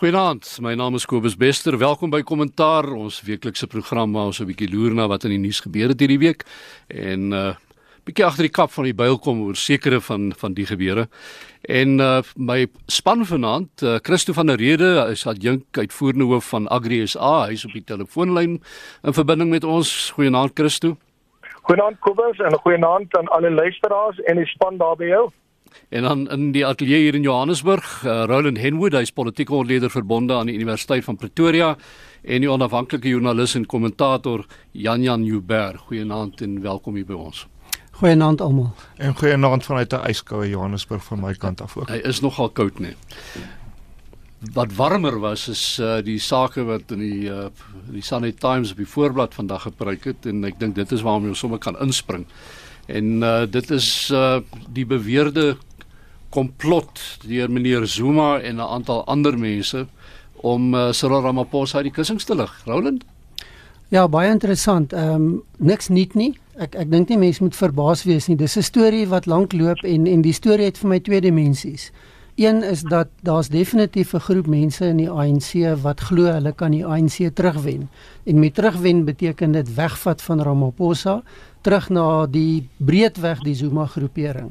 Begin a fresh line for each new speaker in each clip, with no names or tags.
Goeienaand, my naam is Kobus Bester. Welkom by Kommentaar, ons weeklikse program waar ons 'n bietjie loer na wat in die nuus gebeur het hierdie week en uh bietjie agter die kap van die byl kom oor sekere van van die gebeure. En uh my span vanaand, uh, Christo van der Rede, hy's adjunk uitvoerende hoof van Agri SA, hy's op die telefoonlyn in verbinding met ons. Goeienaand Christo.
Goeienaand Kobus en goeienaand aan alle luisteraars en die span daar by jou.
En dan in die ateljee hier in Johannesburg, uh, Roland Henwood, hy's politieke ontleder verbonde aan die Universiteit van Pretoria en die onafhanklike joernalis en kommentator Jan Jan Huber. Goeienaand en welkom hier by ons.
Goeienaand almal.
En goeienaand vanuit 'n yskoue Johannesburg van my kant af ook.
Hy is nogal koud, nee. Wat warmer was is uh, die sake wat in die uh, die Sunday Times op die voorblad vandag gebruik het en ek dink dit is waarom jy sommer kan inspring. En uh, dit is uh, die beweerde komplot deur meneer Zuma en 'n aantal ander mense om uh, Cyril Ramaphosa uit die kussings te lig. Roland?
Ja, baie interessant. Ehm um, niks nuut nie. Ek ek dink nie mense moet verbaas wees nie. Dis 'n storie wat lank loop en en die storie het vir my twee dimensies. Een is dat daar's definitief 'n groep mense in die ANC wat glo hulle kan die ANC terugwen. En met terugwen beteken dit wegvat van Ramaphosa terug na die breedweg die Zuma groepering.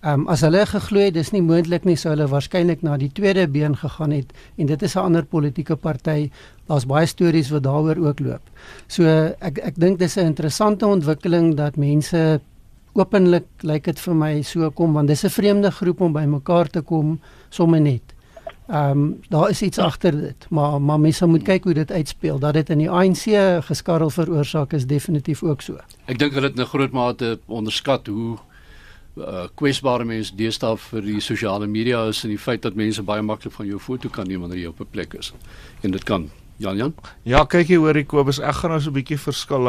Ehm um, as hulle geglo het dis nie moontlik nie sou hulle waarskynlik na die tweede been gegaan het en dit is 'n ander politieke party. Daar's baie stories wat daaroor ook loop. So ek ek dink dis 'n interessante ontwikkeling dat mense openlik lyk dit vir my so kom want dis 'n vreemde groep om bymekaar te kom sommer net. Ehm um, daar is iets agter dit, maar maar mense moet kyk hoe dit uitspeel. Dat dit in die ANC geskarrel veroorsaak is definitief ook so.
Ek dink hulle het 'n groot mate onderskat hoe uh, kwesbare mense deesdae vir die sosiale media is en die feit dat mense baie maklik van jou foto kan neem wanneer jy op 'n plek is. En dit kan Jan Jan.
Ja, kyk hier hoor ek Kobus, ek gaan nou so 'n bietjie verskil.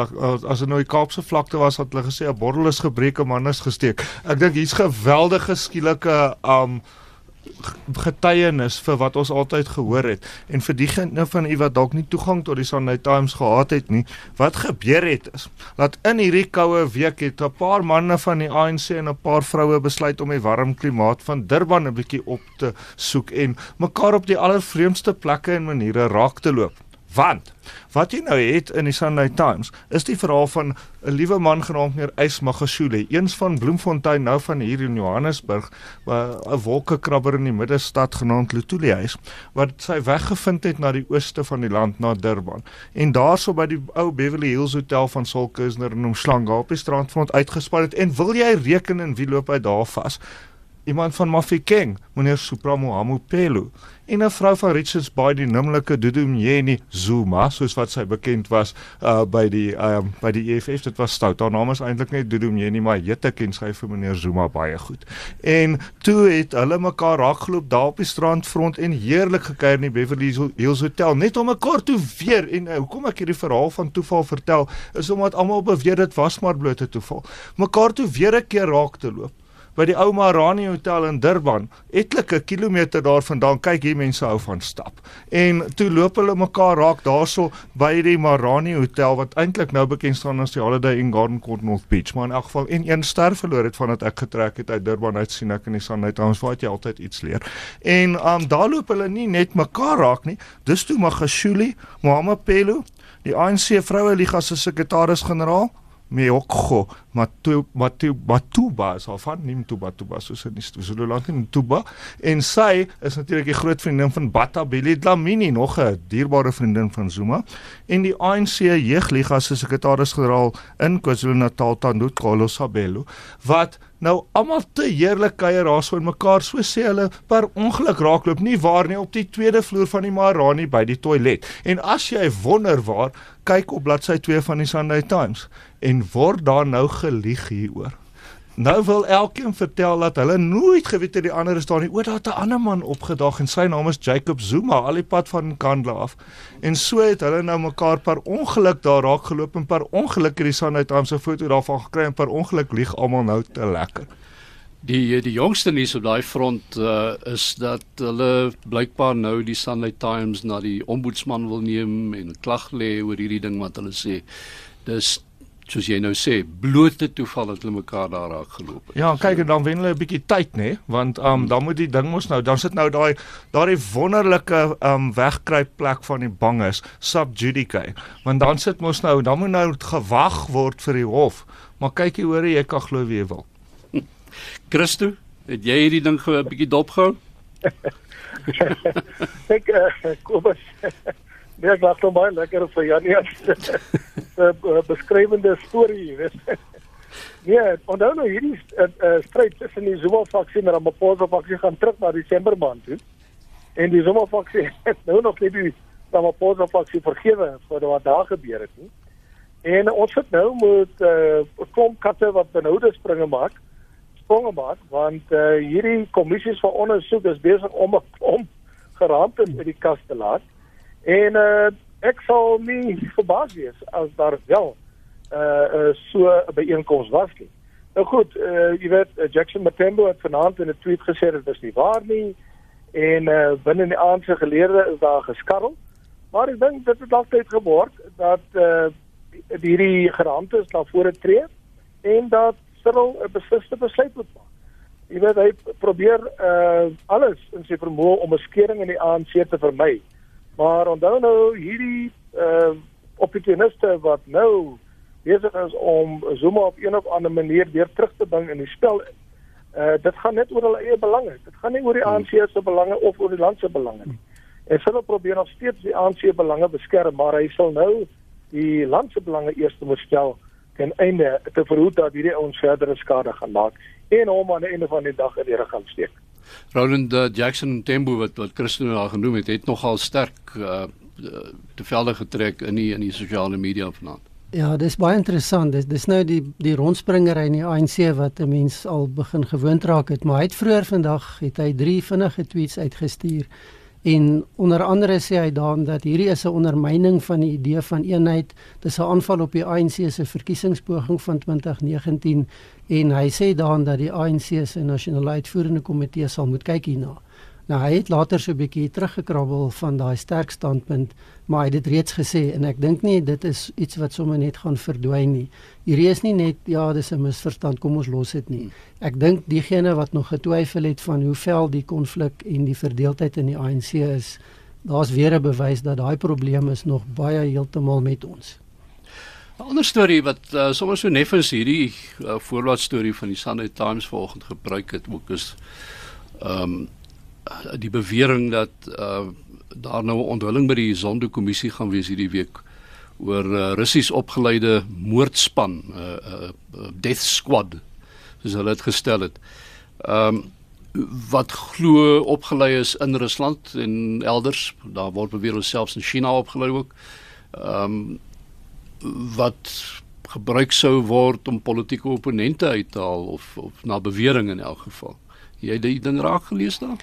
As dit nou die Kaapse vlakte was wat hulle gesê 'n bordel is gebreek, 'n man is gesteek. Ek dink hier's geweldige skielike um getuienis vir wat ons altyd gehoor het. En vir diegene van u wat dalk nie toegang tot die Sunday Times gehad het nie wat gebeur het is dat in hierdie koue week het 'n paar manne van die ANC en 'n paar vroue besluit om die warm klimaat van Durban 'n bietjie op te soek en mekaar op die allervreemdste plekke en maniere raak te loop Want wat jy nou het in die Sunday Times is die verhaal van 'n liewe man genaamd meneer Ysmagashule, eens van Bloemfontein nou van hier in Johannesburg, 'n wolkekrabber in die middestad genaamd Lutulia is, wat sy weg gevind het na die ooste van die land na Durban. En daarso by die ou Beverly Hills Hotel van Saul Kuisner in Umhlanga op die strandfront uitgespan het en wil jy reken en wie loop hy daar vas? iemand van Mafikeng, meneer Supramo Hamupelo en 'n vrou van Richards Bay die nimmerlike Dudumyeni Zuma, soos wat sy bekend was uh by die um by die EFF. Dit was stout. Haar naam is eintlik net Dudumyeni, maar jette ken sy vir meneer Zuma baie goed. En toe het hulle mekaar raakgeloop daar op die strandfront en heerlik gekuier in die Beverly Hills Hotel net om mekaar toe weer en uh, hoekom ek hierdie verhaal van toeval vertel is omdat almal beweer dit was maar blote toeval. Mekaar toe weer 'n keer raak te loop by die ou Marani Hotel in Durban, etlike kilometer daarvandaan. Kyk hier mense hou van stap. En toe loop hulle mekaar raak daarso by die Marani Hotel wat eintlik nou bekend staan as die Holiday Inn Garden Court North Beach, maar in elk geval en een ster verloor het vandat ek getrek het uit Durban uit sien ek in die net ons wat jy altyd iets leer. En um daar loop hulle nie net mekaar raak nie. Dis toe Magashuli, Mohammed Pelo, die ANC vroue liga se sekretaris-generaal Meokgo Matu Matu Matuba is al van neem Tuba Tuba soos in Zululand in Tuba en sy is natuurlik die groot vriendin van Batabile Dlamini nog 'n dierbare vriendin van Zuma. En die ANC jeugliga se sekretaris-generaal in KwaZulu-Natal Tando Kolosabelo wat nou almal te heerlik kuier daar so in mekaar so sê hulle per ongeluk raakloop nie waar nie op die tweede vloer van die Marani by die toilet. En as jy wonder waar kyk op bladsy 2 van die Sunday Times. En word daar nou gelieg hieroor Nou wil elkeen vertel dat hulle nooit geweet het die ander is daar nie. O, daar het 'n ander man opgedag en sy naam is Jacob Zuma, al die pad van Kandla af. En so het hulle nou mekaar per ongeluk daar raak geloop en per ongeluk het die Sunday Times 'n foto daarvan gekry en per ongeluk lieg almal nou te lekker.
Die die jongste nuus op daai front uh, is dat hulle blykbaar nou die Sunday Times na die ombudsman wil neem en 'n klag lê oor hierdie ding wat hulle sê. Dis soos jy nou sê, blote toeval dat hulle mekaar daar raak geloop het.
Ja, kyk en dan wen hulle 'n bietjie tyd, nê? Want ehm um, dan moet die ding mos nou, dan sit nou daai daai wonderlike ehm um, wegkruip plek van die banges, sub judice. Want dan sit mos nou, dan moet nou gewag word vir die hof. Maar kyk jy hoor jy kan glo wie jy wil.
Christo, het jy hierdie ding 'n bietjie dopgehou?
ek uh, Kobus Nee, ek lag hom baie lekker vir Janie se beskrywende storie, weet. Nee, onthou nou hierdie uh, uh, stryd tussen die Zuma faksie en Ramaphosa faksie gaan terug na Desember maand toe. En die Zuma faksie het nou nog net die Ramaphosa faksie vergewe vir wat daar gebeur het nie. En ons sit nou met 'n uh, klomp katte wat benoude springe maak. Springe maak want uh, hierdie kommissies van ondersoek is besig om 'n klomp geraamte in die kas te laat. En uh, ek sal nie verbaas wees as daar wel uh, uh so 'n byeenkoms was nie. Nou goed, uh, jy weet Jackson Matembo het vanaand in 'n tweet gesê dit is nie waar nie en uh, binne die aand se geleerde is daar geskarrel. Maar ek dink dit het altyd geword dat uh hierdie geraamtes na vore tree en dat Cyril 'n besliste besluit moet maak. Jy weet hy probeer uh alles in sy vermoë om 'n skering in die ANC te vermy. Maar onthou nou hierdie uh opportuniste wat nou besig is om Zuma op een of ander manier weer terug te bring in die spel. Uh dit gaan net oor hulle eie belange. Dit gaan nie oor die ANC se belange of oor die land se belange nie. En hulle probeer nog steeds die ANC belange beskerm, maar hy sal nou die land se belange eers moet stel ten einde te verhoed dat hierdie ouens verdere skade gaan maak en hom aan die einde van die dag in die rug gaan steek.
Roland uh, Jackson Tembo wat wat Christene daar genoem het, het nogal sterk uh te velde getrek in die in die sosiale media vanaand.
Ja, dis baie interessant. Dis dis nou die die rondspringery in die ANC wat 'n mens al begin gewoond raak het, maar hy het vroeër vandag het hy drie vinnige tweets uitgestuur en onder andere sê hy dan dat hierdie is 'n ondermyning van die idee van eenheid. Dis 'n aanval op die ANC se verkiesingspoging van 2019 en hy sê dan dat die ANC se nasionale uitvoerende komitee sal moet kyk hierna. Nou hy het later so 'n bietjie teruggekrabbel van daai sterk standpunt, maar hy het dit reeds gesê en ek dink nie dit is iets wat sommer net gaan verdwyn nie. Hierdie is nie net ja, dis 'n misverstand, kom ons los dit nie. Ek dink diegene wat nog getwyfel het van hoe vel die konflik en die verdeeldheid in die ANC is, daar's weer 'n bewys dat daai probleem is nog baie heeltemal met ons.
'n Ander storie wat uh, sommer so neffens hierdie uh, voorlaat storie van die Sunday Times vanoggend gebruik het ook is ehm um, die bewering dat uh, daar nou 'n onthulling by die Zondo-kommissie gaan wees hierdie week oor uh, Russies opgeleide moordspan, 'n uh, uh, uh, death squad, soos hulle dit gestel het. Ehm um, wat glo opgelei is in Rusland en elders, daar word beweer hulle selfs in China opgelei ook. Ehm um, wat gebruik sou word om politieke opponente uit te haal of of na bewering in elk geval. Jy het die ding raak gelees daar?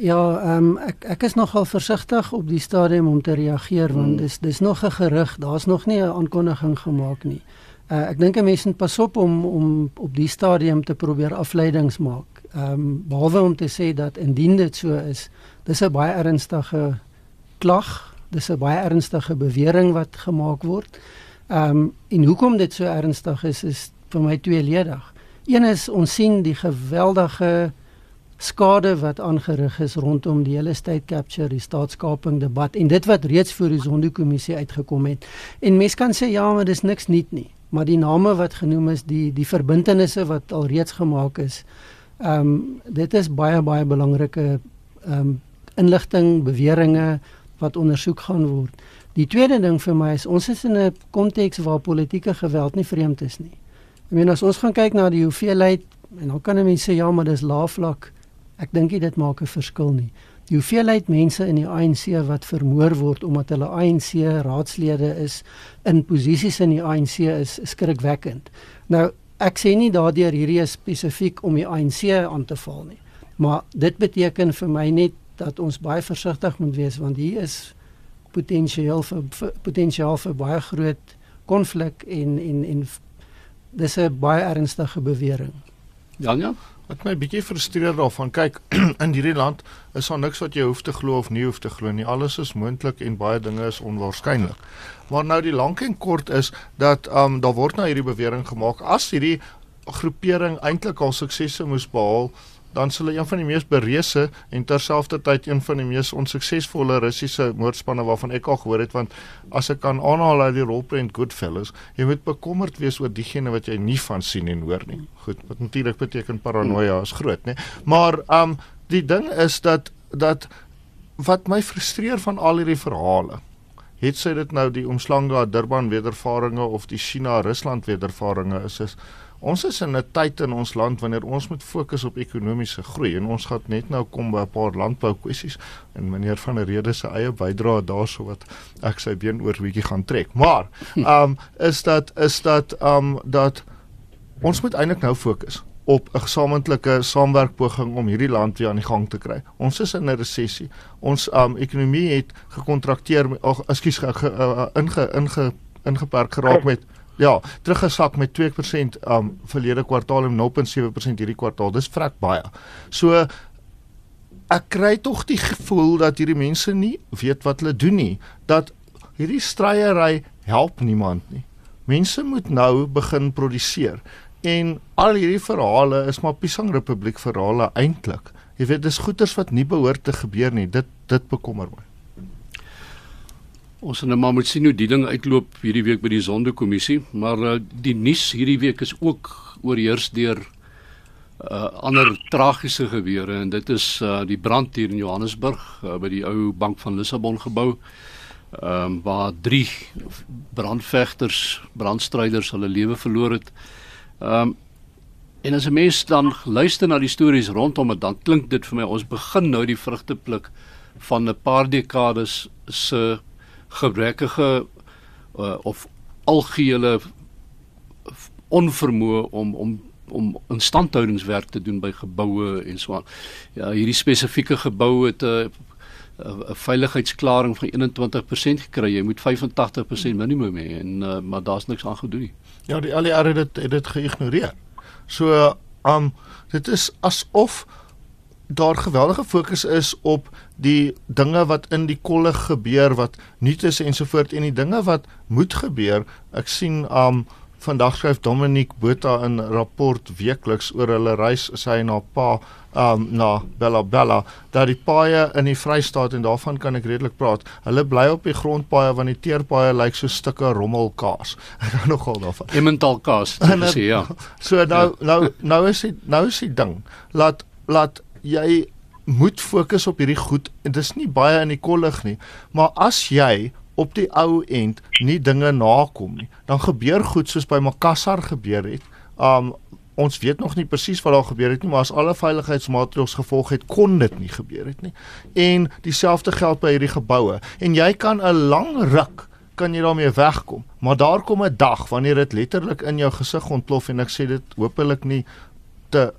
Ja, ehm um, ek ek is nogal versigtig op die stadium om te reageer want hmm. dis dis nog 'n gerug, daar's nog nie 'n aankondiging gemaak nie. Uh, ek dink 'n mens moet pas op om om op die stadium te probeer afleidings maak. Ehm um, behalwe om te sê dat indien dit so is, dis 'n baie ernstige klag, dis 'n baie ernstige bewering wat gemaak word. Ehm um, en hoekom dit so ernstig is is vir my tweeledig. Een is ons sien die geweldige skade wat aangerig is rondom die hele state capture, die staatskaping debat en dit wat reeds voor die Zondo-kommissie uitgekom het. En mense kan sê ja, maar dis niks nuut nie, maar die name wat genoem is, die die verbintenisse wat al reeds gemaak is. Ehm um, dit is baie baie belangrike ehm um, inligting, beweringe wat ondersoek gaan word. Die tweede ding vir my is ons is in 'n konteks waar politieke geweld nie vreemd is nie. Ek meen as ons gaan kyk na die hoeveelheid en dan kan mense sê ja, maar dis laafvlak Ek dink dit maak 'n verskil nie. Die hoeveelheid mense in die ANC wat vermoor word omdat hulle ANC raadslede is in posisies in die ANC is skrikwekkend. Nou, ek sê nie daardeur hierdie is spesifiek om die ANC aan te val nie. Maar dit beteken vir my net dat ons baie versigtig moet wees want hier is potensiaal vir, vir potensiaal vir baie groot konflik en en en dis 'n baie ernstige bewering.
Ja ja.
Wat my bietjie frustreer daarvan, kyk in hierdie land is daar niks wat jy hoef te glo of nie hoef te glo nie. Alles is moontlik en baie dinge is onwaarskynlik. Maar nou die lank en kort is dat ehm um, daar word nou hierdie bewering gemaak as hierdie groepering eintlik al suksesse moes behaal dan sal hy een van die mees bereuse en terselfdertyd een van die mees onsuksesvolle Russiese moordspanne waarvan ek al gehoor het want as ek kan aanhaal uit die rolprent Goodfellas jy moet bekommerd wees oor diegene wat jy nie van sien en hoor nie. Goed wat natuurlik beteken paranoia is groot nê maar um die ding is dat dat wat my frustreer van al hierdie verhale het sy dit nou die omslanga Durban wedervarings of die China Rusland wedervarings is is Ons is in 'n tyd in ons land wanneer ons moet fokus op ekonomiese groei en ons gaan net nou kom by 'n paar landbou kwessies en meneer van der Rede se eie bydrae daarso wat ek sy been oor bietjie gaan trek. Maar ehm um, is dat is dat ehm um, dat ons moet eintlik nou fokus op 'n gesamentlike saamwerkpoging om hierdie land weer aan die gang te kry. Ons is in 'n resessie. Ons um ekonomie het gekontrakteer, ag ekskuus, ge, ge, uh, inge inge ingeperk geraak met Ja, teruggesak met 2% um verlede kwartaal en 0.7% hierdie kwartaal. Dis vrek baie. So ek kry tog die gevoel dat hierdie mense nie weet wat hulle doen nie. Dat hierdie stryery help niemand nie. Mense moet nou begin produseer. En al hierdie verhale is maar Pisang Republiek verhale eintlik. Jy weet dis goeters wat nie behoort te gebeur nie. Dit dit bekommer my.
Ons gaan nou maar moet sien hoe die ding uitloop hierdie week by die Sondekommissie, maar uh, die nuus hierdie week is ook oorheers deur uh ander tragiese gebeure en dit is uh die brand hier in Johannesburg uh, by die ou Bank van Lissabon gebou. Ehm um, waar drie brandvegters, brandstryders hulle lewe verloor het. Ehm um, en as 'n mens dan luister na die stories rondom dit, dan klink dit vir my ons begin nou die vrugte pluk van 'n paar dekades se gebrekkige uh, of algehele onvermoë om om om instandhoudingswerk te doen by geboue en so aan. Ja, hierdie spesifieke gebou het 'n uh, 'n veiligheidsklaring van 21% gekry. Jy moet 85% minimum hê en uh, maar daar's niks aan gedoen nie.
Ja, die LER het dit het dit geïgnoreer. So, um dit is asof daar geweldige fokus is op die dinge wat in die kolle gebeur wat nuut is ensovoort en die dinge wat moet gebeur. Ek sien um vandag skryf Dominic Botha in rapport weekliks oor hulle reis sy na pa um na Bella Bella dat die paaie in die Vrystaat en daarvan kan ek redelik praat. Hulle bly op die grondpaaie want die teerpaaie lyk so stukke rommelkaas. Ek hou nogal daarvan.
Emmental kaas, sê ja.
So nou ja. nou nou is dit nou is die ding. Laat laat jy moet fokus op hierdie goed en dit is nie baie in die kollig nie maar as jy op die ou end nie dinge nakom nie dan gebeur goed soos by Makassar gebeur het. Um ons weet nog nie presies wat daar gebeur het nie maar as alle veiligheidsmaatreëls gevolg het kon dit nie gebeur het nie. En dieselfde geld by hierdie geboue. En jy kan 'n lang ruk kan jy daarmee wegkom maar daar kom 'n dag wanneer dit letterlik in jou gesig ontplof en ek sê dit hopelik nie te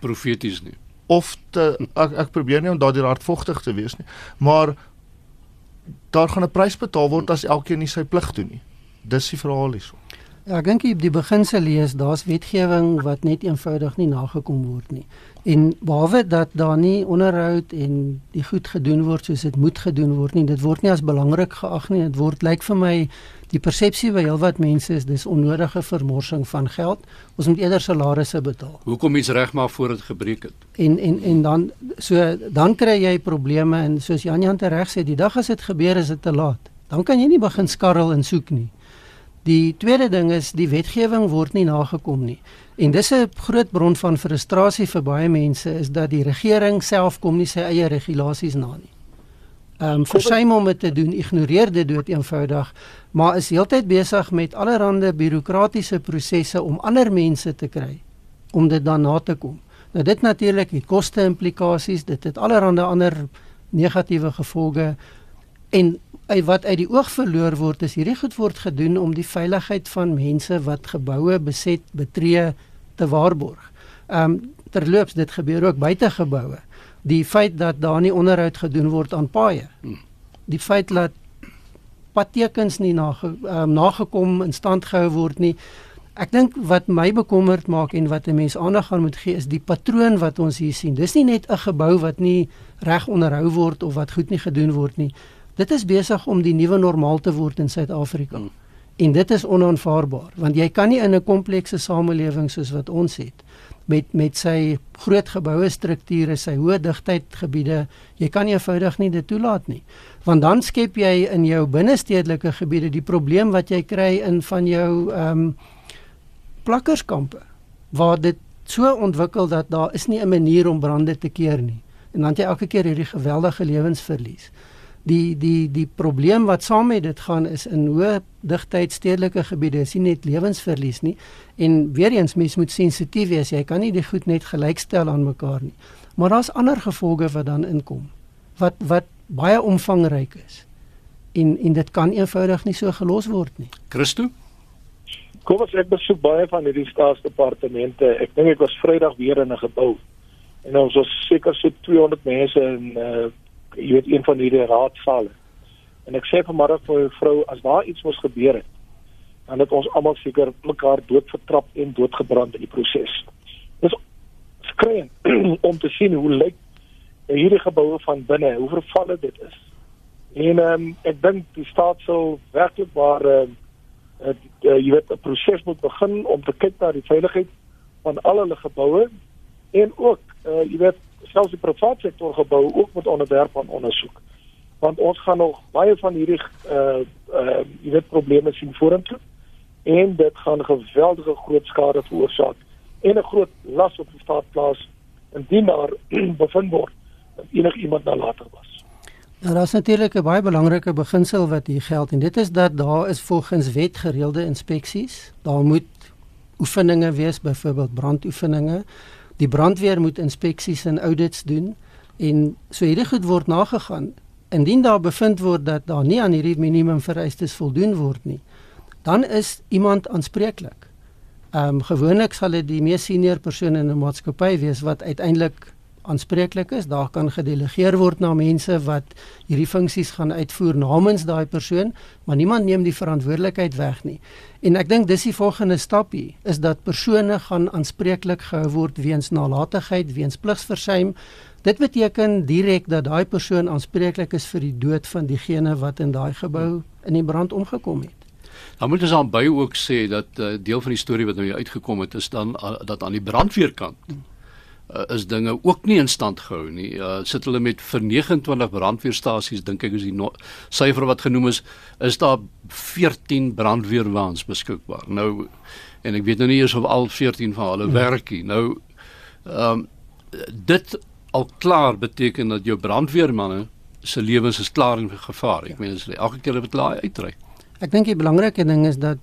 profeties nie
of te ek, ek probeer nie om daardie hardvogtig te wees nie, maar daar gaan 'n prys betaal word as elkeen nie sy plig doen nie. Dis die verhaal hierso.
Ja, ek dink die beginsel lees, daar's wetgewing wat net eenvoudig nie nagekom word nie. En behalwe dat daar nie onderhoud en die goed gedoen word soos dit moet gedoen word nie, dit word nie as belangrik geag nie. Dit word lyk vir my die persepsie by heelwat mense is dis onnodige vermorsing van geld. Ons moet eerder salarisse betaal.
Hoekom iets regmaak voor dit gebreek het?
En en en dan so dan kry jy probleme en soos Jan Jan reg sê, die dag as dit gebeur is dit te laat. Dan kan jy nie begin skarrel en soek nie. Die tweede ding is die wetgewing word nie nagekom nie. En dis 'n groot bron van frustrasie vir baie mense is dat die regering self kom nie sy eie regulasies na nie ehm um, versuim om dit te doen, ignoreer dit dood eenvoudig, maar is heeltyd besig met allerlei bureaukratiese prosesse om ander mense te kry om dit dan na te kom. Nou dit natuurlik het koste implikasies, dit het allerlei ander negatiewe gevolge en wat uit die oog verloor word is hierdie goed word gedoen om die veiligheid van mense wat geboue beset betree te waarborg. Ehm um, terloops dit gebeur ook buite geboue die feit dat daar nie onderhoud gedoen word aan paaie. Hmm. Die feit dat padtekens nie nage, um, nagekom in stand gehou word nie. Ek dink wat my bekommerd maak en wat 'n mens aandag aan moet gee is die patroon wat ons hier sien. Dis nie net 'n gebou wat nie reg onderhou word of wat goed nie gedoen word nie. Dit is besig om die nuwe normaal te word in Suid-Afrika. Hmm. En dit is onaanvaarbaar want jy kan nie in 'n komplekse samelewing soos wat ons het met met sy groot geboue strukture, sy hoë digtheid gebiede, jy kan nie eenvoudig nie dit toelaat nie. Want dan skep jy in jou binnestedelike gebiede die probleem wat jy kry in van jou ehm um, plakkerskampe waar dit so ontwikkel dat daar is nie 'n manier om brande te keer nie. En dan jy elke keer hierdie geweldige lewensverlies. Die die die probleem wat saam met dit gaan is in hoë digtheid stedelike gebiede is nie net lewensverlies nie en weer eens mens moet sensitief wees. Jy kan nie die goed net gelykstel aan mekaar nie. Maar daar's ander gevolge wat dan inkom wat wat baie omvangryk is. En en dit kan eenvoudig nie so gelos word nie.
Christo
Kom ons ek besoek baie van hierdie staatsdepartemente. Ek dink ek was Vrydag weer in 'n gebou. En ons was seker so 200 mense in uh jy weet een van hierdie raadsale. En ek sê vanmôre vir my vrou as daar iets moes gebeur het, dan het ons almal seker mekaar dood vertrap en doodgebrand in die proses. Dis skreeu om te sien hoe lyk hierdie geboue van binne, hoe vervalle dit is. En ehm um, ek dink die staat sal werklik waar uh, uh, jy weet 'n proses moet begin om te kyk na die veiligheid van al hulle geboue en ook uh, jy weet selfs die private sektor geboue ook moet onderwerp aan ondersoek want ons gaan nog baie van hierdie uh uh jy weet probleme sien vorentoe en dit gaan geweldige groot skade veroorsaak en 'n groot las op die staat plaas indien daar bevind word dat enigiemand nalatig was
Nou daar's natuurlik 'n baie belangrike beginsel wat hier geld en dit is dat daar is volgens wet gereelde inspeksies. Daar moet oefeninge wees, byvoorbeeld brandoefeninge. Die brandweer moet inspeksies en audits doen en so hierdie goed word nagegaan. Indien daar bevind word dat daar nie aan hierdie minimum vereistes voldoen word nie, dan is iemand aanspreeklik. Ehm um, gewoonlik sal dit die mees senior persoon in 'n maatskappy wees wat uiteindelik aanspreeklik is. Daar kan gedelegeer word na mense wat hierdie funksies gaan uitvoer namens daai persoon, maar niemand neem die verantwoordelikheid weg nie. En ek dink dis die volgende stap hier is dat persone gaan aanspreeklik gehou word weens nalatigheid, weens pligsversuim. Dit beteken direk dat daai persoon aanspreeklik is vir die dood van diegene wat in daai gebou in die brand omgekom het.
Dan moet ons aan by ook sê dat uh, deel van die storie wat nou uitgekom het is dan uh, dat aan die brandweerkant hmm uh, is dinge ook nie in stand gehou nie. Uh, sit hulle met vir 29 brandweerstasies dink ek is die no syfer wat genoem is, is daar 14 brandweerwaans beskikbaar. Nou en ek weet nou nie eers of al 14 van hulle hmm. werk nie. Nou ehm um, dit al klaar beteken dat jou brandweermanne se lewens is klaar in gevaar. Ek ja. meen as hulle elke keer op laai uitry.
Ek dink die belangrike ding is dat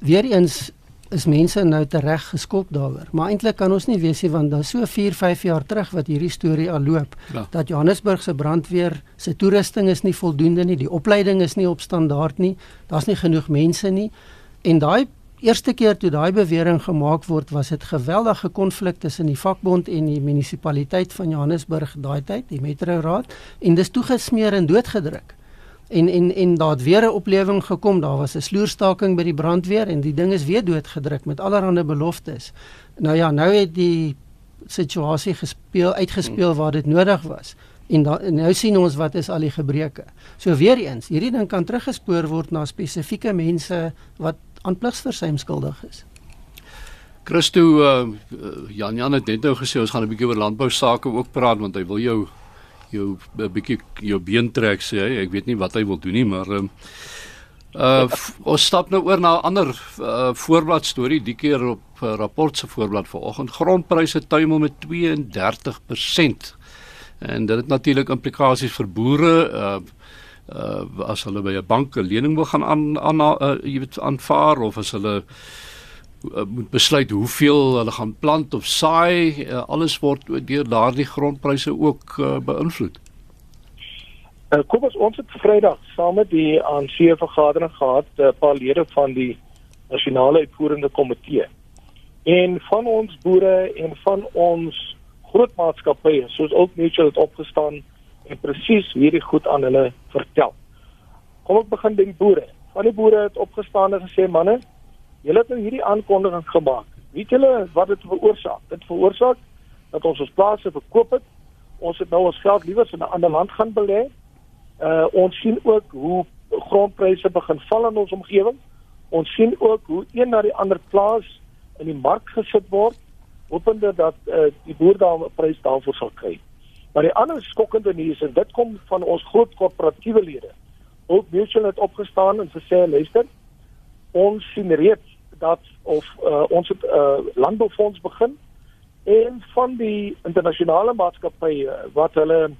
weer eens is mense nou tereg geskop daaroor. Maar eintlik kan ons nie weet nie want daar's so 4, 5 jaar terug wat hierdie storie al loop ja. dat Johannesburg se brandweer se toerusting is nie voldoende nie, die opleiding is nie op standaard nie, daar's nie genoeg mense nie. En daai eerste keer toe daai bewering gemaak word, was dit geweldige konflik tussen die vakbond en die munisipaliteit van Johannesburg daai tyd, die Metro Raad, en dis toegesmeer en doodgedruk en en en daar het weer 'n oplewing gekom. Daar was 'n sloerstaking by die brandweer en die ding is weer doodgedruk met allerlei beloftes. Nou ja, nou het die situasie gespeel uitgespeel waar dit nodig was. En, da, en nou sien ons wat is al die gebreke. So weer eens, hierdie ding kan teruggespoor word na spesifieke mense wat aan pligsversuim skuldig is.
Christo uh, Jan Jan het net nou gesê ons gaan 'n bietjie oor landbou sake ook praat want hy wil jou jou 'n eh, bietjie jou been trek sê hy. Ek weet nie wat hy wil doen nie, maar ehm uh ons stap nou oor na 'n ander uh, voorblad storie, die keer op uh, rapport se voorblad vanoggend. Grondpryse tuimel met 32%. En dit het natuurlik implikasies vir boere uh uh as hulle by 'n bank 'n lening wil gaan aan aan uh, jy weet aanvaar of as hulle uh, moet besluit hoeveel hulle gaan plant of saai, uh, alles word deur daardie grondpryse ook uh, beïnvloed.
Uh, kom ons ons het Vrydag saam met die ANC vergadering gehad, 'n uh, paar lede van die nasionale uitvoerende komitee. En van ons boere en van ons groot maatskappye, soos ook Mutual het opgestaan en presies hierdie goed aan hulle vertel. Kom ek begin by die boere. Van die boere het opgestaan en gesê manne, julle het nou hierdie aankondiging gemaak. Weet julle wat dit veroorsaak? Dit veroorsaak dat ons ons plase verkoop het. Ons het nou ons geld liewer in 'n ander land gaan belê. Uh ons sien ook hoe grondpryse begin val in ons omgewing. Ons sien ook hoe een na die ander plaas in die mark gesit word, hopende dat uh, die boer daar 'n prys daarvoor sal kry. Maar die ander skokkende nuus en dit kom van ons groot korporatiewe lede. Old Mutual het opgestaan en gesê luister, ons sien reeds dat of uh, ons het 'n uh, landboufonds begin en van die internasionale maatskappye wat hulle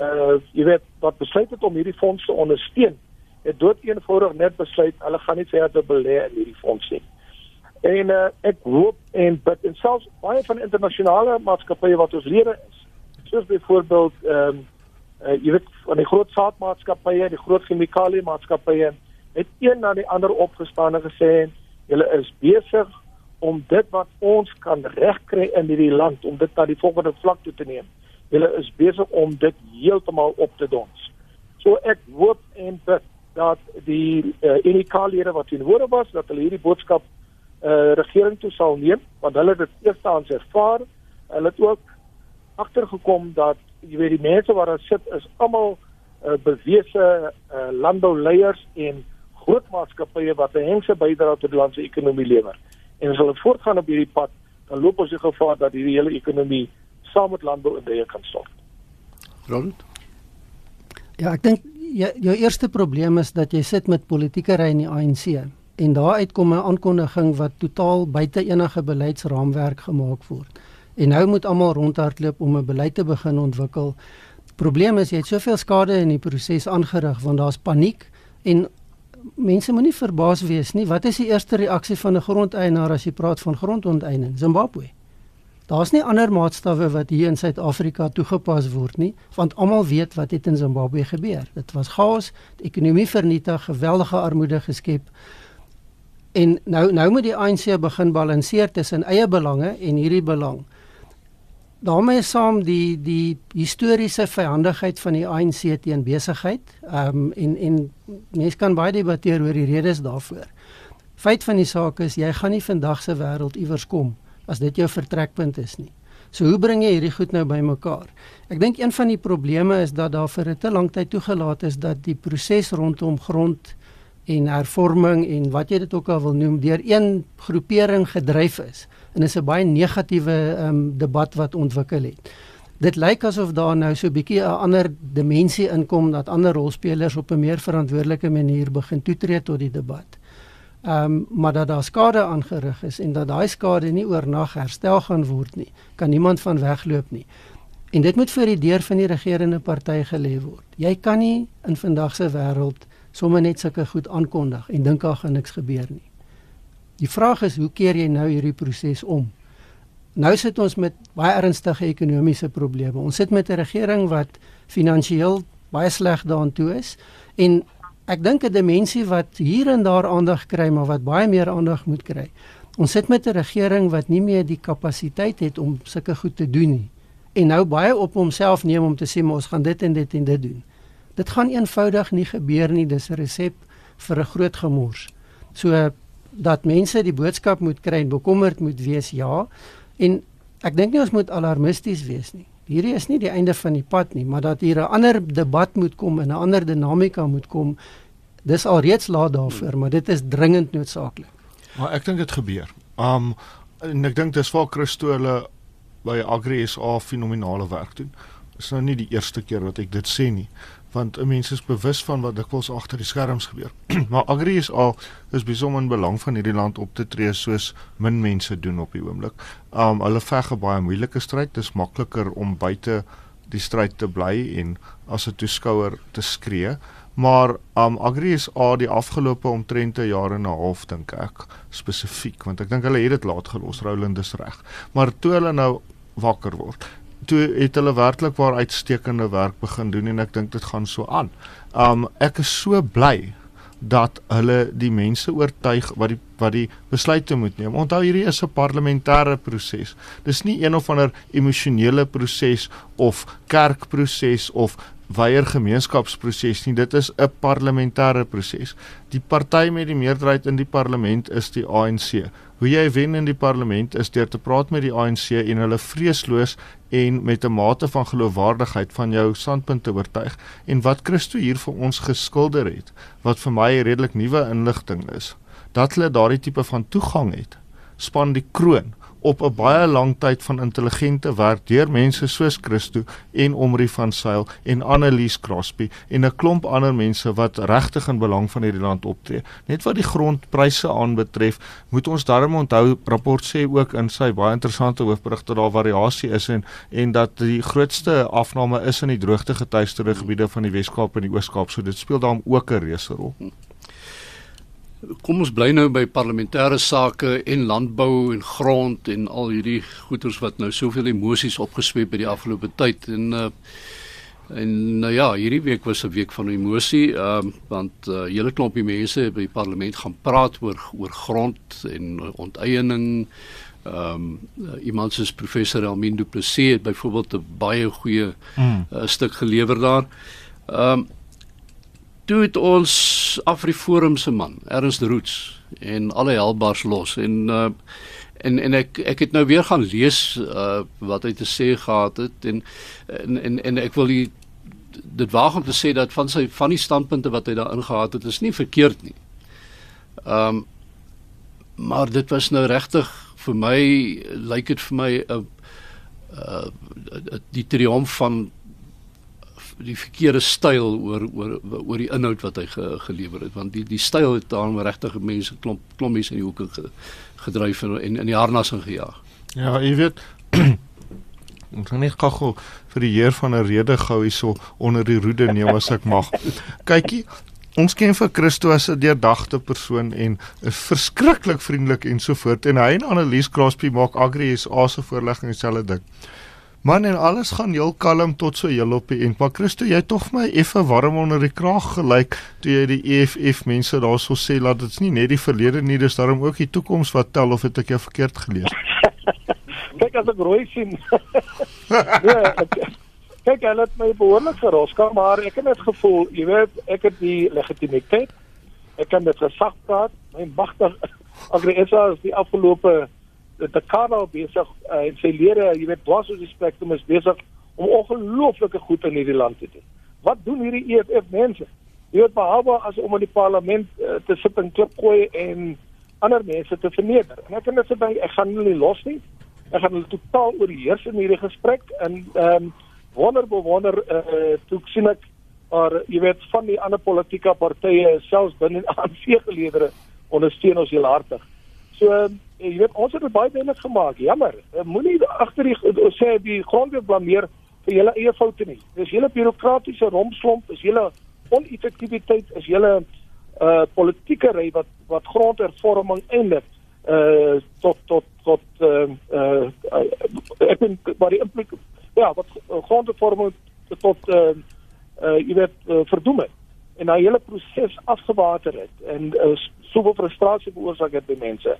uh jy weet wat besluit het om hierdie fonds te ondersteun het dood eenvoudig net besluit hulle gaan nie verder belê in hierdie fonds nie. En uh, ek hoop en bid en selfs baie van internasionale maatskappye wat ons lede is, soos byvoorbeeld ehm um, uh, jy weet van die groot saadmaatskappye, die groot chemikalie maatskappye het een na die ander opgestaan en gesê julle is besig om dit wat ons kan regkry in hierdie land om dit na die volgende vlak toe te neem. Julle is besig om dit heeltemal op te dons. So ek hoop en bid dat die uh, eh, unikalere wat teenwoordig was dat hulle hierdie boodskap uh, regering toe sal neem want hulle het dit eerstens ervaar hulle het ook agtergekom dat jy weet die mense wat daar sit is almal uh, bewese uh, landbouleiers en groot maatskappye wat 'n hengse bydra tot die land se ekonomie lewer en as hulle voortgaan op hierdie pad dan loop ons die gevaar dat hierdie hele ekonomie saam met landbou in die kan stort.
Ronald
Ja, ek dink jou, jou eerste probleem is dat jy sit met politieke ry in die ANC en daaruit kom 'n aankondiging wat totaal buite enige beleidsraamwerk gemaak word. En nou moet almal rondhardloop om 'n beleid te begin ontwikkel. Probleem is jy het soveel skade in die proses aangerig want daar's paniek en mense moenie verbaas wees nie. Wat is die eerste reaksie van 'n grondeienaar as jy praat van grondonteeneming? Zimbabwe. Daar's nie ander maatstawwe wat hier in Suid-Afrika toegepas word nie, want almal weet wat het in Zimbabwe gebeur. Dit was chaos, die ekonomie vernietig, geweldige armoede geskep. En nou nou moet die ANC begin balanseer tussen eie belange en hierdie belang. Daarmee saam die die historiese vyandigheid van die ANC teen besigheid. Ehm um, en en mense kan baie debatteer oor die redes daarvoor. Feit van die saak is jy gaan nie vandag se wêreld iewers kom as dit jou vertrekpunt is nie. So hoe bring jy hierdie goed nou bymekaar? Ek dink een van die probleme is dat daar vir 'n te lang tyd toegelaat is dat die proses rondom grond en hervorming en wat jy dit ook al wil noem deur een groepering gedryf is. En is 'n baie negatiewe um, debat wat ontwikkel het. Dit lyk asof daar nou so 'n bietjie 'n ander dimensie inkom dat ander rolspelers op 'n meer verantwoordelike manier begin toetree tot die debat ehm um, maar dat daar skade aangerig is en dat daai skade nie oornag herstel gaan word nie, kan niemand van wegloop nie. En dit moet vir die deur van die regerende party gelê word. Jy kan nie in vandag se wêreld sommer net sulke goed aankondig en dink daar gaan niks gebeur nie. Die vraag is hoe keer jy nou hierdie proses om? Nou sit ons met baie ernstige ekonomiese probleme. Ons sit met 'n regering wat finansiëel baie sleg daaraan toe is en ek dink 'n dimensie wat hier en daar aandag kry, maar wat baie meer aandag moet kry. Ons sit met 'n regering wat nie meer die kapasiteit het om sulke goed te doen nie. En nou baie op homself neem om te sê ons gaan dit en dit en dit doen. Dit gaan eenvoudig nie gebeur nie. Dis 'n resep vir 'n groot gemors. So dat mense die boodskap moet kry en bekommerd moet wees, ja. En ek dink nie ons moet alarmisties wees nie hierdie is nie die einde van die pad nie, maar dat hier 'n ander debat moet kom en 'n ander dinamika moet kom. Dis alreeds laat daarvoor, maar dit is dringend noodsaaklik.
Maar ek dink dit gebeur. Um en ek dink dis vir Christoele by Agri SA fenominale werk doen. Dis nou nie die eerste keer wat ek dit sê nie want 'n mens is bewus van wat dikwels agter die skerms gebeur. maar Agri is al is besonder in belang van hierdie land op te tree soos min mense doen op die oomblik. Um hulle veg 'n baie moeilike stryd. Dit is makliker om buite die stryd te bly en as 'n toeskouer te skree. Maar um Agri is al die afgelope omtrent 'n jaar en 'n half dink ek spesifiek want ek dink hulle het dit laat gelos Roland is reg. Maar toe hulle nou wakker word toe het hulle werklik waar uitstekende werk begin doen en ek dink dit gaan so aan. Um ek is so bly dat hulle die mense oortuig wat die wat die besluite moet neem. Onthou hierdie is 'n parlementêre proses. Dis nie een of ander emosionele proses of kerkproses of weier gemeenskapsproses nie. Dit is 'n parlementêre proses. Die party met die meerderheid in die parlement is die ANC. Hoe jy wen in die parlement is deur te praat met die ANC en hulle vreesloos en met 'n mate van geloofwaardigheid van jou standpunte oortuig. En wat Christo hier vir ons geskilder het, wat vir my redelik nuwe inligting is, dat hulle daardie tipe van toegang het, span die kroon op 'n baie lang tyd van intelligente werk deur mense soos Christo en Omri van Sail en Annelies Crosby en 'n klomp ander mense wat regtig in belang van hierdie land optree. Net wat die grondpryse aanbetref, moet ons darm onthou rapport sê ook in sy baie interessante hoofberig dat daar variasie is en en dat die grootste afname is in die droogte getuieerde gebiede van die Wes-Kaap en die Oos-Kaap, so dit speel daarom ook 'n reuse rol.
Kom ons bly nou by parlementêre sake en landbou en grond en al hierdie goeters wat nou soveel emosies opgesweep het die afgelope tyd en uh, en nou ja, hierdie week was 'n week van emosie, ehm uh, want 'n uh, hele klompie mense by die parlement gaan praat oor oor grond en onteiening. Ehm um, uh, iemand soos professor Elmin Du Plessis het byvoorbeeld 'n baie goeie mm. uh, stuk gelewer daar. Ehm um, toe het ons Afriforum se man, Ernst Roots en alle helbars los en uh, en en ek ek het nou weer gaan lees uh, wat hy te sê gehad het en en en, en ek wil die, dit waag om te sê dat van sy van die standpunte wat hy daarin gehad het is nie verkeerd nie. Ehm um, maar dit was nou regtig vir my lyk dit vir my 'n uh, uh, die triomf van die verkeerde styl oor oor oor die inhoud wat hy ge, gelewer het want die die styl het daarom regtig mense klomp klompies in die hoeke ge, gedryf en in in die harnas ingejaag.
Ja, jy weet ons gaan net gou vir die heer van 'n rede gou hierso onder die roede neem as ek mag. Kykie Ons ken vir Christo as 'n deurdagte persoon en is verskriklik vriendelik en so voort en hy en Annelies Crosby maak Agri SA se voorlegging dieselfde ding. Man en alles gaan heel kalm tot so heel op die end. Maar Christo, jy het tog my effe warm onder die kraag gelyk toe jy die EFF mense daarso sê dat dit's nie net die verlede nie, dis daarom ook die toekoms wat tel of het ek jou verkeerd gelees?
kyk as ek rooi sien. ja, ek, kyk hulle het my behoorlik geroska, maar ek het net gevoel, jy weet, ek het die legitimiteit. Ek kan dit gesag praat. My magtig Agresa is die afgelope die Karel besig uh, en sy lede, jy weet, dwars oor die spektrum is besig om ongelooflike goed in hierdie land te doen. Wat doen hierdie EFF mense? Jy weet behalwe as om in die parlement uh, te sit en klip gooi en ander mense te verneder. En ek kan net sê ek gaan hulle nie los nie. Ek gaan hulle totaal oorheers in hierdie gesprek en ehm um, wonder bewonder uh, toe sien ek maar jy weet van die ander politieke partye selfs binne ANC geleedere ondersteun ons heel hartig. So jy weet ons het dit baie duidelik gemaak. Jammer, eh, moenie agter die sê die grondwet blameer vir julle eie foute nie. Dis julle bureaukratiese rompslomp, is julle oneffektiwiteit, is julle uh politieke ry wat wat grondhervorming eindig uh tot tot tot uh uh ek dink wat die implik ja wat grondhervorming tot uh uh jy weet uh, verdoem het en daai hele proses afgewater het en uh, soveel frustrasie veroorsaak het by mense.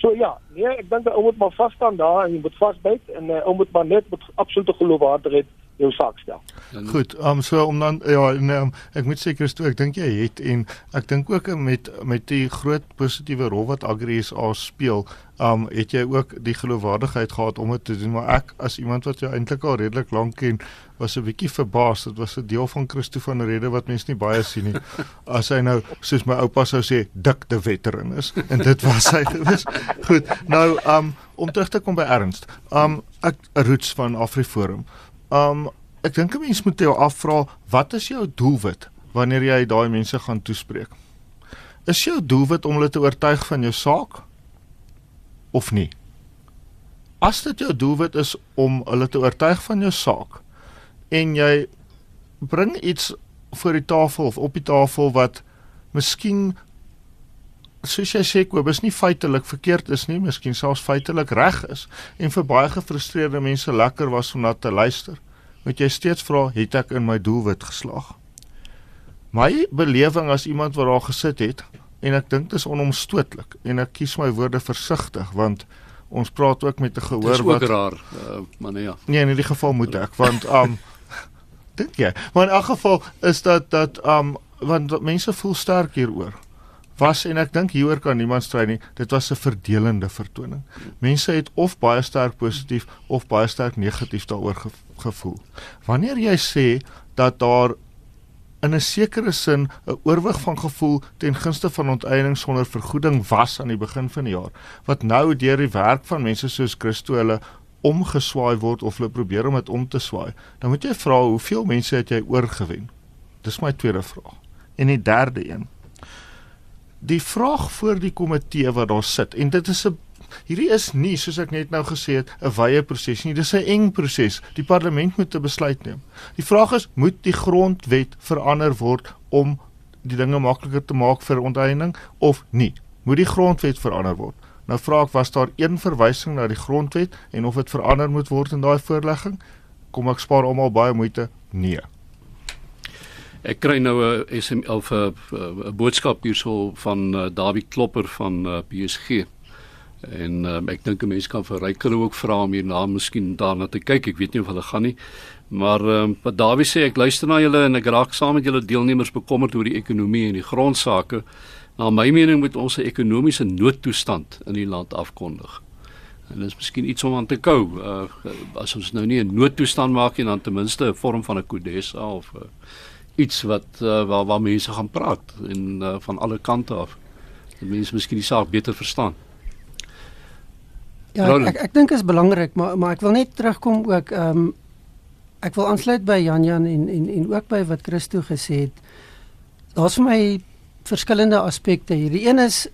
So ja, nee, ek dink ou moet maar vas staan daar en jy moet vasbyt en uh, ou moet maar net met absolute geloofwaardigheid jou saak stel.
Goed, um, so om dan ja, en, um, ek moet seker is toe ek dink jy het en ek dink ook met met die groot positiewe rol wat Agri SA speel, um het jy ook die geloofwaardigheid gehad om dit te doen, maar ek as iemand wat jou eintlik al redelik lank ken, was 'n bietjie verbaas. Dit was 'n deel van Christo van Rede wat mense nie baie sien nie. As hy nou soos my oupa sou sê, dik de veteran is en dit was hy gewees. Goed, nou um om terug te kom by Ernst. Um ek roots van Afriforum. Um ek dink 'n mens moet jou afvra wat is jou doelwit wanneer jy daai mense gaan toespreek? Is jou doelwit om hulle te oortuig van jou saak of nie? As dit jou doelwit is om hulle te oortuig van jou saak en jy bring iets voor die tafel of op die tafel wat miskien soos jy sê Kobus nie feitelik verkeerd is nie, miskien selfs feitelik reg is en vir baie gefrustreerde mense lekker was om na te luister. Moet jy steeds vra, het ek in my doelwit geslaag? My belewing as iemand wat daar gesit het en ek dink dit is onomstootlik en ek kies my woorde versigtig want ons praat ook met 'n gehoor
wat Dis ook raar, uh, maar nee ja.
Nee, in hierdie geval moet ek want um Dink jy? Maar in elk geval is dat dat um want mense voel sterk hieroor. Was en ek dink hieroor kan niemand stry nie. Dit was 'n verdelende vertoning. Mense het of baie sterk positief of baie sterk negatief daaroor ge gevoel. Wanneer jy sê dat daar in 'n sekere sin 'n oorwig van gevoel ten gunste van onteiening sonder vergoeding was aan die begin van die jaar wat nou deur die werk van mense soos Christo hulle omgeswaai word of hulle probeer om dit om te swaai dan moet jy vra hoeveel mense het jy oorgewen dis my tweede vraag en die derde een die vraag voor die komitee wat daar sit en dit is 'n hierdie is nie soos ek net nou gesê het 'n wye proses nie dis 'n eng proses die parlement moet 'n besluit neem. Die vraag is moet die grondwet verander word om die dinge makliker te maak vir onteiening of nie? Moet die grondwet verander word? Nou vra ek was daar een verwysing na die grondwet en of dit verander moet word in daai voorlegging? Kom ek spaar almal baie moeite. Nee
Ek kry nou 'n SM of 'n boodskap hierso van uh, Dawie Klopper van uh, PSG. En um, ek dink 'n mens kan vir Rykel ook vra om hierna miskien daarna te kyk. Ek weet nie of hulle gaan nie. Maar um, wat Dawie sê, ek luister na julle en ek raak saam met julle deelnemers bekommerd oor die ekonomie en die grondsake. Na my mening moet ons 'n ekonomiese noodtoestand in die land afkondig. En dit is miskien iets om aan te kou. Uh, as ons nou nie 'n noodtoestand maak nie, dan ten minste 'n vorm van 'n kodessa of uh, iets wat uh, waar waar mense gaan praat en uh, van alle kante af. Dat mense miskien die saak beter verstaan.
Ja, ek ek, ek dink is belangrik, maar maar ek wil net terugkom ook ehm um, ek wil aansluit by Jan Jan en en en ook by wat Christo gesê het. Daar's vir my verskillende aspekte hier. Die een is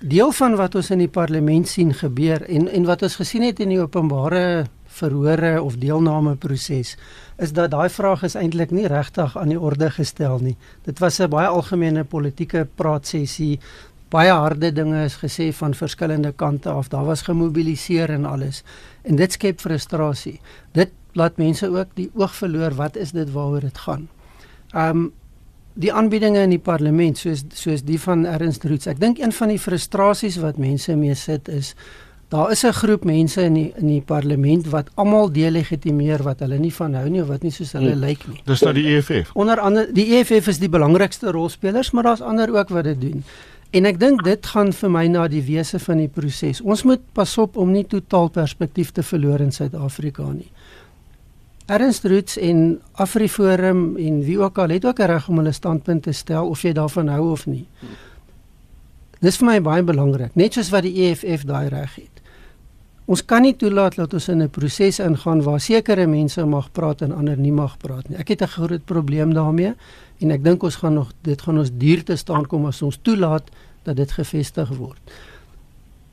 deel van wat ons in die parlement sien gebeur en en wat ons gesien het in die openbare verhore of deelname proses is dat daai vraag is eintlik nie regtig aan die orde gestel nie. Dit was 'n baie algemene politieke praatsessie. Baie harde dinge is gesê van verskillende kante af. Daar was gemobiliseer en alles. En dit skep frustrasie. Dit laat mense ook die oog verloor wat is dit waaroor dit gaan. Um die aanbiedinge in die parlement soos soos die van Ernst Roots. Ek dink een van die frustrasies wat mense mee sit is Daar is 'n groep mense in die in die parlement wat almal delegitimeer wat hulle nie van hou nie of wat nie soos hulle hmm. lyk nie.
Dis nou die EFF.
Onder andere die EFF is die belangrikste rolspelers, maar daar's ander ook wat dit doen. En ek dink dit gaan vir my na die wese van die proses. Ons moet pas op om nie totaal perspektief te verloor in Suid-Afrika nie. Ernst Roots en Afriforum en wie ook al het ook 'n reg om hulle standpunt te stel of jy daarvan hou of nie. Dis vir my baie belangrik, net soos wat die EFF daai reg het. Ons kan nie toelaat dat ons in 'n proses ingaan waar sekere mense mag praat en ander nie mag praat nie. Ek het 'n groot probleem daarmee en ek dink ons gaan nog dit gaan ons duur te staan kom as ons toelaat dat dit gevestig word.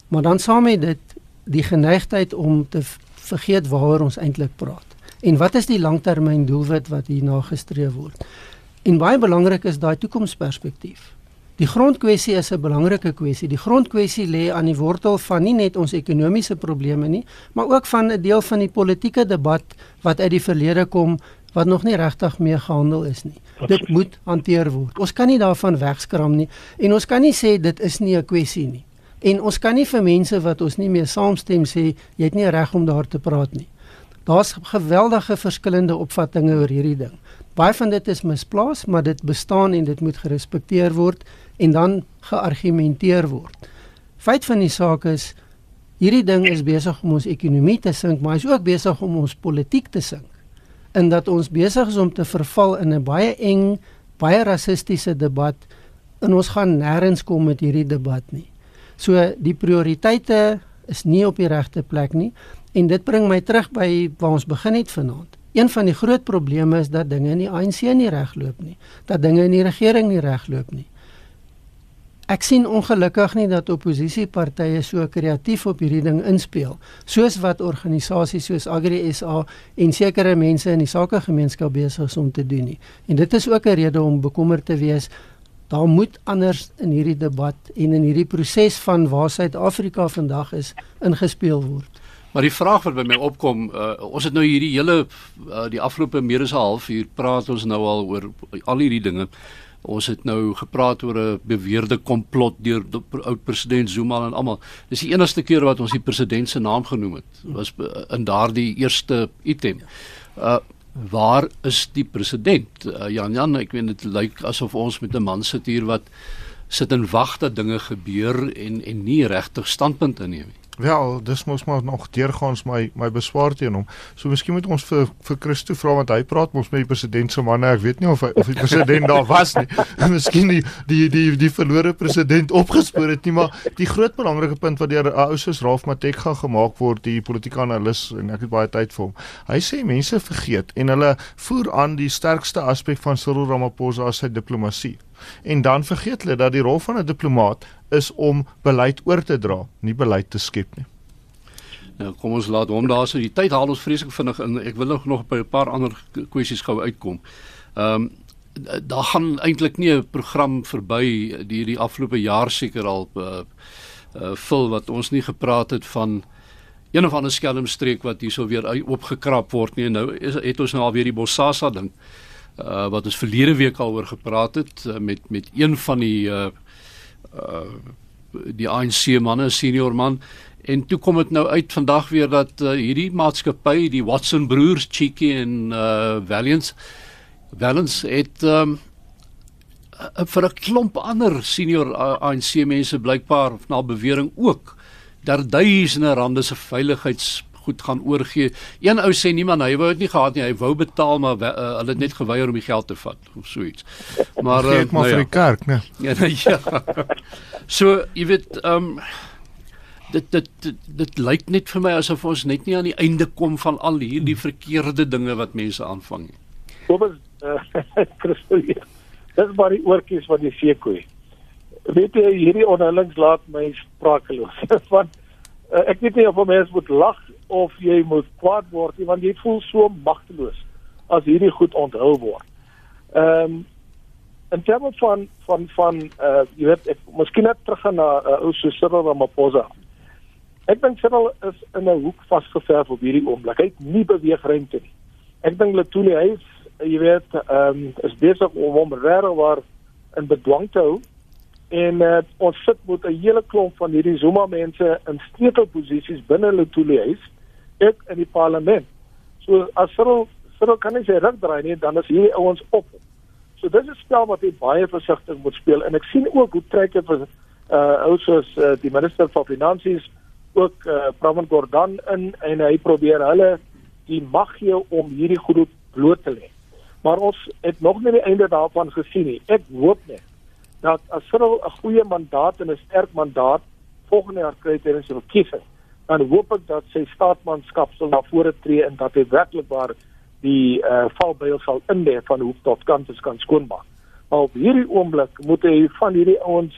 Maar dan saam met dit die geneigtheid om te vergeet waaroor ons eintlik praat. En wat is die langtermyn doelwit wat hier nagestreef word? En baie belangrik is daai toekomsperspektief. Die grondkwessie is 'n belangrike kwessie. Die grondkwessie lê aan die wortel van nie net ons ekonomiese probleme nie, maar ook van 'n deel van die politieke debat wat uit die verlede kom wat nog nie regtig mee gehandel is nie. Dit moet hanteer word. Ons kan nie daarvan wegskram nie en ons kan nie sê dit is nie 'n kwessie nie. En ons kan nie vir mense wat ons nie mee saamstem sê jy het nie reg om daar te praat nie. Daar's geweldige verskillende opvattinge oor hierdie ding. Baie van dit is misplaas, maar dit bestaan en dit moet gerespekteer word en dan geargumenteer word. Feit van die saak is hierdie ding is besig om ons ekonomie te sink, maar is ook besig om ons politiek te sink. En dat ons besig is om te verval in 'n baie eng, baie rassistiese debat en ons gaan nêrens kom met hierdie debat nie. So die prioriteite is nie op die regte plek nie en dit bring my terug by waar ons begin het vanaand. Een van die groot probleme is dat dinge in die ANC nie regloop nie, dat dinge in die regering nie regloop nie. Ek sien ongelukkig nie dat oppositiepartye so kreatief op hierdie ding inspel soos wat organisasies soos Agri SA en sekere mense in die sakegemeenskap besig is om te doen nie. En dit is ook 'n rede om bekommerd te wees. Daar moet anders in hierdie debat en in hierdie proses van waar Suid-Afrika vandag is ingespeel word.
Maar die vraag wat by my opkom, uh, ons het nou hierdie hele uh, die afgelope meer as 'n halfuur praat ons nou al oor al hierdie dinge. Ons het nou gepraat oor 'n beweerde komplot deur oud president Zuma en almal. Dis die enigste keer wat ons die president se naam genoem het. Was in daardie eerste item. Uh waar is die president? Uh, Jan Jan, ek weet dit lyk asof ons met 'n man sit hier wat sit en wag dat dinge gebeur en en nie regtig standpunt inneem nie.
Wel, dis mos maar nog deurgaans my my beswaar teen hom. So miskien moet ons vir vir Christo vra want hy praat mos met die president se manne. Ek weet nie of hy, of die president daar was nie. miskien die die die die verlore president opgespoor het nie, maar die groot belangrike punt wat deur 'n ou soos Ralph Matekga gemaak word, die politieke analis en ek het baie tyd vir hom. Hy sê mense vergeet en hulle voer aan die sterkste aspek van Cyril Ramaphosa as sy diplomatie. En dan vergeet hulle dat die rol van 'n diplomaat is om beleid oor te dra, nie beleid te skep nie.
Nou kom ons laat hom daar so die tyd haal ons vreeslik vinnig in. Ek wil nog nog by 'n paar ander kwessies gou uitkom. Ehm um, daar gaan eintlik nie 'n program verby die die afgelope jaar seker al uh, uh vul wat ons nie gepraat het van een of ander skelmstreek wat hierso weer opgekrap word nie. Nou is, het ons nou al weer die Bossasa ding uh wat ons verlede week al oor gepraat het uh, met met een van die uh uh die ANC manne, senior man. En toe kom dit nou uit vandag weer dat uh, hierdie maatskappy, die Watson broers, Cheeky en uh Valiant Valence het um uh, vir 'n klomp ander senior ANC mense blykbaar na bewering ook dat duisende rande se veiligheids goed gaan oorgee. Een ou sê niemand hy wou dit nie gehad nie. Hy wou betaal maar uh, hulle het net geweier om die geld te vat of so iets.
Maar uh, maar nou vir ja. die kerk, né?
Ja, nou, ja. So, jy weet, ehm um, dit dit dit, dit lyk net vir my asof ons net nie aan die einde kom van al hierdie verkeerde dinge wat mense aanvang nie.
Kobus, uh, Christus. Dis maar die oortjies van die seekoei. Weet jy hierdie onderlings laat my sprakeloos. Want uh, ek weet nie of mense moet lag of jy moet kwaad word nie want jy voel so magteloos as hierdie goed onthul word. Ehm um, in terme van van van uh jy weet ek miskien net terug na uh, ou Cyril Ramaphosa. Ek dink Cyril is in 'n hoek vasgeverf op hierdie oomblik. Hy het nie beweegruimte nie. Ek dink Letoile hy is jy weet ehm um, is besig om hom regtig waar in bedwang te hou en uh, ons sit met 'n hele klomp van hierdie Zuma mense in sleutelposisies binne Letoile huis ek in die parlement. So as Cyril Cyril kan nie sy rug draai nie, dan is hierdie ouens op. So dis 'n spel wat jy baie versigtig moet speel en ek sien ook hoe trek dit vir uh ou soos uh, die minister van finansies ook uh Praman Gordhan in en hy probeer hulle die mag gee om hierdie goed bloot te lê. Maar ons het nog nie die einde daarvan gesien nie. Ek hoop net dat as Cyril 'n goeie mandaat en 'n sterk mandaat volgende jaar kry tydens die verkiesing dan hoop ek dat sy staatsmanskap sal na vore tree en dat hy werklik waar die uh, valbeil sal inlê van hoe tot kant is kan skoonmaak. Maar op hierdie oomblik moet hy van hierdie ouens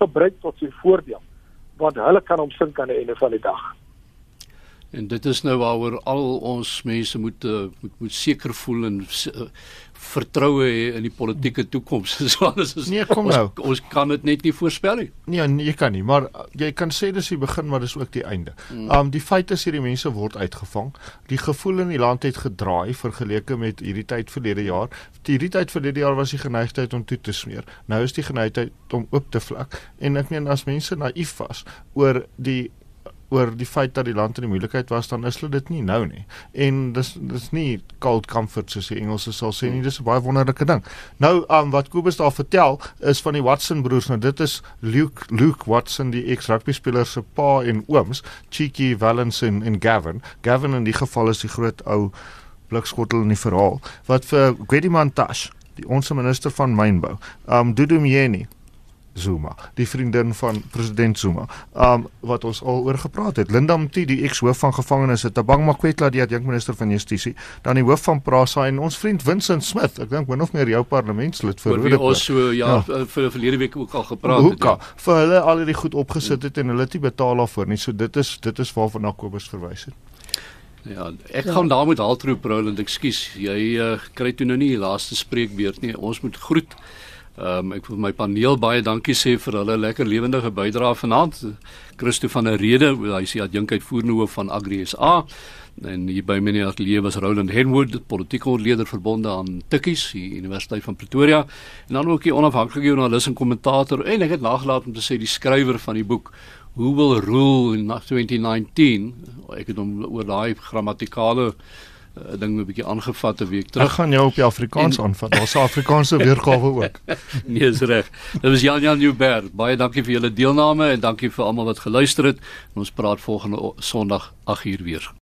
gebruik tot sy voordeel want hulle kan hom sink aan die einde van die dag.
En dit is nou waaroor al ons mense moet uh, moet moet seker voel en uh, vertroue hê in die politieke toekoms. So alles is
Nee, kom nou.
Ons, ons kan dit net nie voorspel nie.
Nee, nee, jy kan nie, maar uh, jy kan sê dis die begin, maar dis ook die einde. Hmm. Um die feit is hierdie mense word uitgevang. Die gevoel in die land het gedraai vergeleke met hierdie tyd verlede jaar. Hierdie tyd verlede jaar was die geneigtheid om toe te smeer. Nou is die geneigtheid om oop te vlak. En ek meen as mense naïef was oor die oor die feit dat die land in die moeilikheid was dan is dit nie nou nie. En dis dis nie cold comfort soos die Engelse sal sê nie, dis 'n baie wonderlike ding. Nou um, wat Kobus daar vertel is van die Watson broers. Nou dit is Luke Luke Watson die ex-rugby speler se pa en ooms, Cheeky Valence en, en Gavin. Gavin in die geval is die groot ou blikskottel in die verhaal wat vir Gwedimantash die ons minister van mynbou. Um Dudu Myeni Zuma, die vriendin van president Zuma. Um wat ons al oor gepraat het. Linda Mti, die ekshoof van gevangenisse, Tabang Makwetla, die adjunkminister van Justisie, dan die hoof van Prasa en ons vriend Vincent Smith. Ek dink min of meer jou parlementslid
vir Rode. Ons so ja, ja. vir verlede week ook al gepraat
Hoeka, het. Ja. Vir hulle al hierdie goed opgesit het en hulle het nie betaal daarvoor nie. So dit is dit is waarvan Kobus verwys het.
Ja, ek ja. gaan daar met Haltroep Roland, ekskuus. Jy uh, kry toe nou nie die laaste spreekbeurt nie. Ons moet groet. Ehm um, ek wil my paneel baie dankie sê vir hulle lekker lewendige bydrae vanaand. Christo van der Rede, hy sê adjunk uitvoerende hoof van Agri SA en hier by my ateljee was Roland Henwood, politieke ontleder verbonde aan Tikkies, die Universiteit van Pretoria en dan ook die onafhanklike joernalis en kommentator en ek het nagelaat om te sê die skrywer van die boek Who will rule in 2019? Ek het hom oor daai grammatikale uh, ding 'n bietjie aangevat 'n week
Ek
terug.
gaan jou op die Afrikaans aanvat. Daar's 'n Afrikaanse weergawe ook.
Nee, is reg. Dit was Jan Jan Nieuwberg. Baie dankie vir julle deelname en dankie vir almal wat geluister het. Ons praat volgende Sondag 8uur weer.